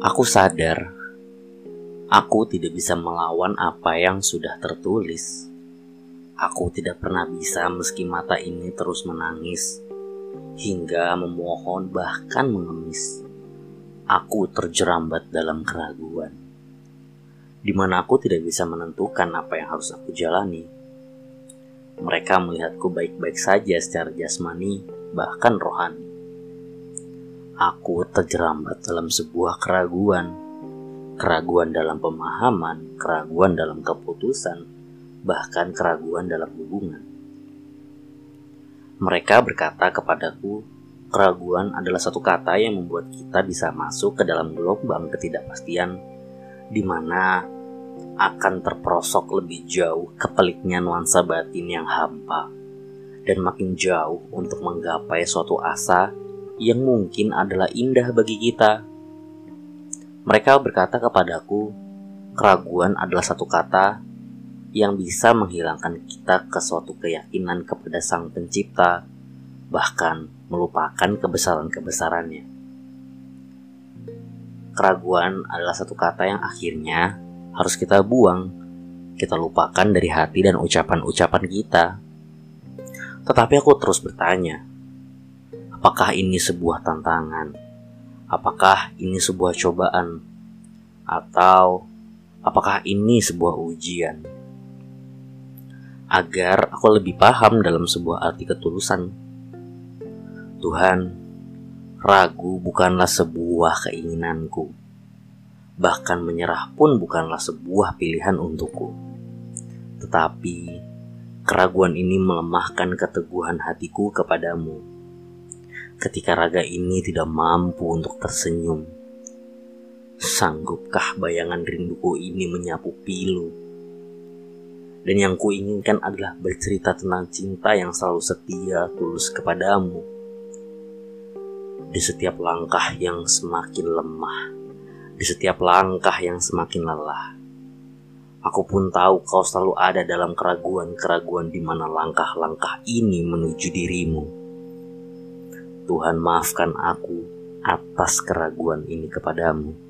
Aku sadar, aku tidak bisa melawan apa yang sudah tertulis. Aku tidak pernah bisa meski mata ini terus menangis, hingga memohon bahkan mengemis. Aku terjerambat dalam keraguan, di mana aku tidak bisa menentukan apa yang harus aku jalani. Mereka melihatku baik-baik saja secara jasmani, bahkan rohani aku terjerambat dalam sebuah keraguan. Keraguan dalam pemahaman, keraguan dalam keputusan, bahkan keraguan dalam hubungan. Mereka berkata kepadaku, keraguan adalah satu kata yang membuat kita bisa masuk ke dalam gelombang ketidakpastian di mana akan terperosok lebih jauh ke peliknya nuansa batin yang hampa dan makin jauh untuk menggapai suatu asa yang mungkin adalah indah bagi kita. Mereka berkata kepadaku, keraguan adalah satu kata yang bisa menghilangkan kita ke suatu keyakinan kepada Sang Pencipta, bahkan melupakan kebesaran-kebesarannya. Keraguan adalah satu kata yang akhirnya harus kita buang, kita lupakan dari hati dan ucapan-ucapan kita. Tetapi aku terus bertanya, Apakah ini sebuah tantangan? Apakah ini sebuah cobaan? Atau apakah ini sebuah ujian? Agar aku lebih paham dalam sebuah arti ketulusan. Tuhan, ragu bukanlah sebuah keinginanku. Bahkan menyerah pun bukanlah sebuah pilihan untukku. Tetapi keraguan ini melemahkan keteguhan hatiku kepadamu ketika raga ini tidak mampu untuk tersenyum. Sanggupkah bayangan rinduku ini menyapu pilu? Dan yang kuinginkan adalah bercerita tentang cinta yang selalu setia tulus kepadamu. Di setiap langkah yang semakin lemah, di setiap langkah yang semakin lelah, aku pun tahu kau selalu ada dalam keraguan-keraguan di mana langkah-langkah ini menuju dirimu. Tuhan maafkan aku atas keraguan ini kepadamu.